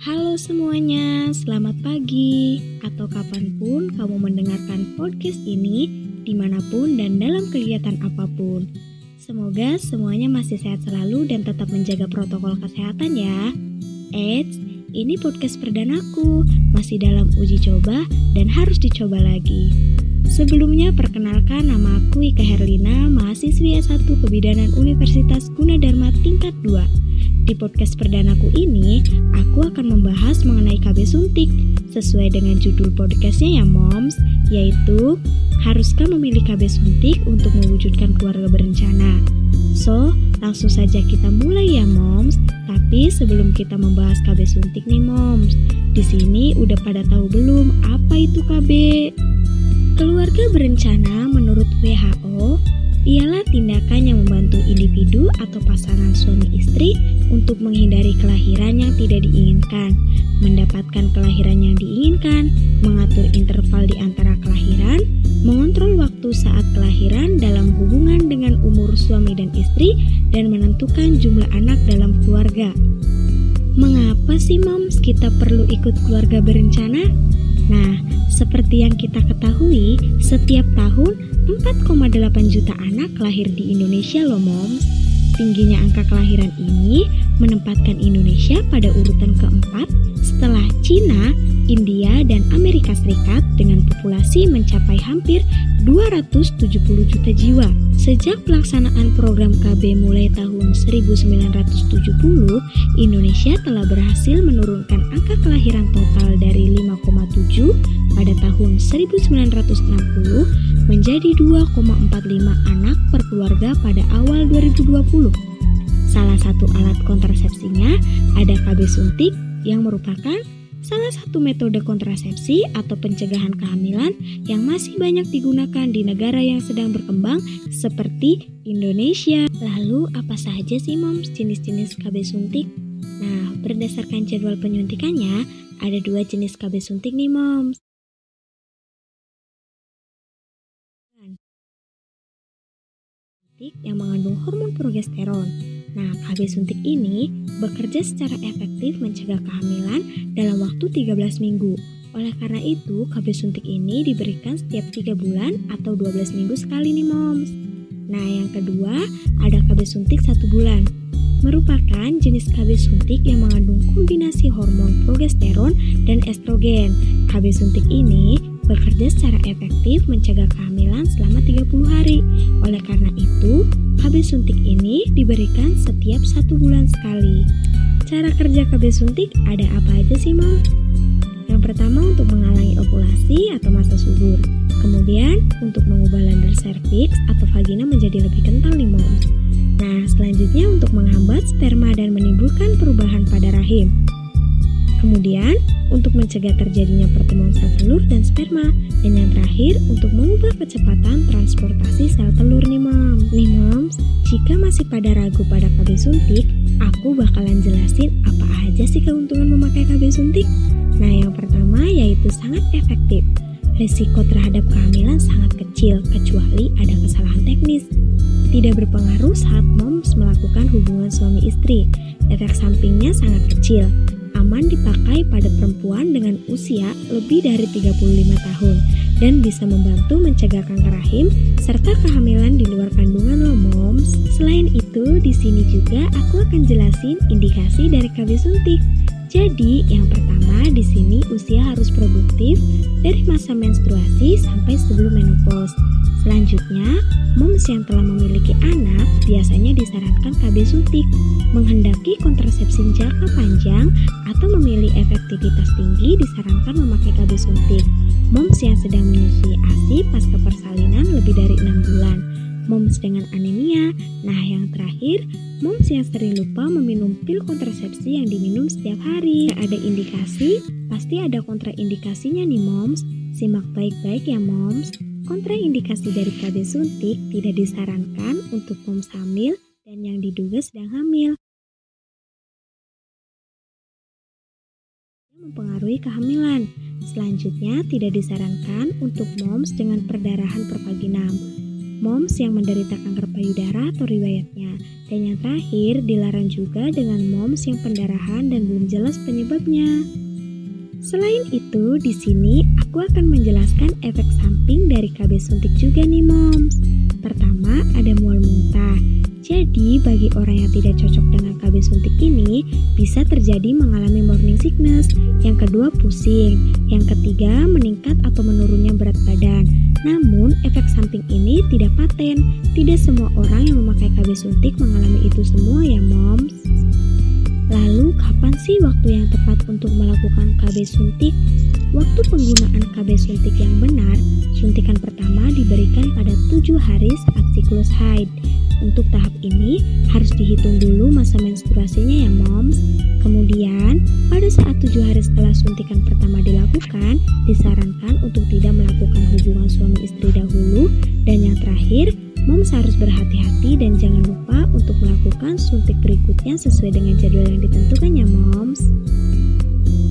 Halo semuanya, selamat pagi. Atau kapan pun kamu mendengarkan podcast ini Di mana pun dan dalam kegiatan apa pun. Semoga semuanya masih sehat selalu dan tetap menjaga protokol kesehatan ya. Eits, ini podcast perdanaku Masih dalam uji coba dan harus dicoba lagi. Sebelumnya perkenalkan nama aku Ika Herlina, mahasiswi S1 Kebidanan Universitas Gunadarma tingkat 2 di podcast perdanaku ini, aku akan membahas mengenai KB suntik sesuai dengan judul podcastnya ya moms, yaitu Haruskah memilih KB suntik untuk mewujudkan keluarga berencana? So, langsung saja kita mulai ya moms. Tapi sebelum kita membahas KB suntik nih moms, di sini udah pada tahu belum apa itu KB? Keluarga berencana menurut WHO ialah tindakan yang membantu individu atau pasangan suami istri untuk menghindari kelahiran yang tidak diinginkan, mendapatkan kelahiran yang diinginkan, mengatur interval di antara kelahiran, mengontrol waktu saat kelahiran dalam hubungan dengan umur suami dan istri, dan menentukan jumlah anak dalam keluarga. Mengapa sih moms kita perlu ikut keluarga berencana? Nah, seperti yang kita ketahui, setiap tahun 4,8 juta anak lahir di Indonesia loh moms. Tingginya angka kelahiran ini menempatkan Indonesia pada urutan keempat setelah Cina, populasi mencapai hampir 270 juta jiwa. Sejak pelaksanaan program KB mulai tahun 1970, Indonesia telah berhasil menurunkan angka kelahiran total dari 5,7 pada tahun 1960 menjadi 2,45 anak per keluarga pada awal 2020. Salah satu alat kontrasepsinya ada KB suntik yang merupakan salah satu metode kontrasepsi atau pencegahan kehamilan yang masih banyak digunakan di negara yang sedang berkembang seperti Indonesia. Lalu apa saja sih moms jenis-jenis KB suntik? Nah, berdasarkan jadwal penyuntikannya, ada dua jenis KB suntik nih moms. Suntik yang mengandung hormon progesteron. Nah, KB suntik ini bekerja secara efektif mencegah kehamilan dalam waktu 13 minggu. Oleh karena itu, KB suntik ini diberikan setiap 3 bulan atau 12 minggu sekali nih moms. Nah, yang kedua ada KB suntik 1 bulan. Merupakan jenis KB suntik yang mengandung kombinasi hormon progesteron dan estrogen. KB suntik ini bekerja secara efektif mencegah kehamilan selama 30 hari. Oleh karena itu, KB suntik ini diberikan setiap satu bulan sekali. Cara kerja KB suntik ada apa aja sih, Mam? Yang pertama untuk menghalangi ovulasi atau masa subur. Kemudian untuk mengubah lander serviks atau vagina menjadi lebih kental nih, Moms. Nah, selanjutnya untuk menghambat sperma dan menimbulkan perubahan pada rahim. Kemudian, untuk mencegah terjadinya pertemuan sel telur dan sperma. Dan yang terakhir, untuk mengubah kecepatan transportasi sel telur nih moms. Nih moms, jika masih pada ragu pada KB suntik, aku bakalan jelasin apa aja sih keuntungan memakai KB suntik. Nah yang pertama yaitu sangat efektif. Risiko terhadap kehamilan sangat kecil kecuali ada kesalahan teknis. Tidak berpengaruh saat moms melakukan hubungan suami istri. Efek sampingnya sangat kecil aman dipakai pada perempuan dengan usia lebih dari 35 tahun dan bisa membantu mencegah kanker rahim serta kehamilan di luar kandungan loh moms. Selain itu, di sini juga aku akan jelasin indikasi dari KB suntik. Jadi, yang pertama di sini usia harus produktif dari masa menstruasi sampai sebelum menopause. Selanjutnya, moms yang telah memiliki anak biasanya disarankan KB suntik, menghendaki kontrasepsi jangka panjang atau memilih efektivitas tinggi disarankan memakai KB suntik. Moms yang sedang menyusui ASI pasca persalinan lebih dari 6 bulan moms dengan anemia. Nah, yang terakhir, moms yang sering lupa meminum pil kontrasepsi yang diminum setiap hari. Ada indikasi, pasti ada kontraindikasinya nih moms. Simak baik-baik ya moms. Kontraindikasi dari KB suntik tidak disarankan untuk moms hamil dan yang diduga sedang hamil. mempengaruhi kehamilan. Selanjutnya, tidak disarankan untuk moms dengan perdarahan pervaginam moms yang menderita kanker payudara atau riwayatnya. Dan yang terakhir, dilarang juga dengan moms yang pendarahan dan belum jelas penyebabnya. Selain itu, di sini aku akan menjelaskan efek samping dari KB suntik juga nih moms. Pertama, ada mual muntah. Jadi, bagi orang yang tidak cocok dengan KB suntik ini, bisa terjadi mengalami morning sickness. Yang kedua, pusing. Yang ketiga, meningkat atau menurunnya berat badan. Namun, efek samping ini tidak paten. Tidak semua orang yang memakai KB suntik mengalami itu semua ya, moms. Lalu, kapan sih waktu yang tepat untuk melakukan KB suntik? Waktu penggunaan KB suntik yang benar, suntikan pertama diberikan pada 7 hari saat siklus haid. Untuk tahap ini harus dihitung dulu masa menstruasinya ya moms. Kemudian pada saat tujuh hari setelah suntikan pertama dilakukan, disarankan untuk tidak melakukan hubungan suami istri dahulu. Dan yang terakhir, moms harus berhati-hati dan jangan lupa untuk melakukan suntik berikutnya sesuai dengan jadwal yang ditentukan ya moms.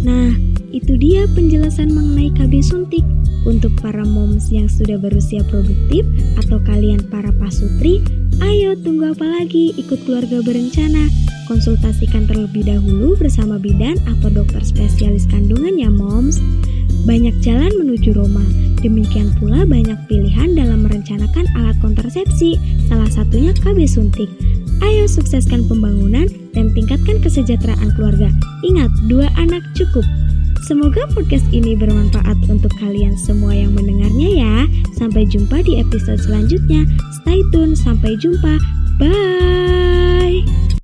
Nah, itu dia penjelasan mengenai KB suntik. Untuk para moms yang sudah berusia produktif atau kalian para pasutri, ayo tunggu apa lagi ikut keluarga berencana. Konsultasikan terlebih dahulu bersama bidan atau dokter spesialis kandungan ya moms. Banyak jalan menuju Roma, demikian pula banyak pilihan dalam merencanakan alat kontrasepsi, salah satunya KB suntik. Ayo sukseskan pembangunan dan tingkatkan kesejahteraan keluarga. Ingat, dua anak cukup. Semoga podcast ini bermanfaat untuk kalian semua yang mendengarnya ya. Sampai jumpa di episode selanjutnya. Stay tune, sampai jumpa. Bye.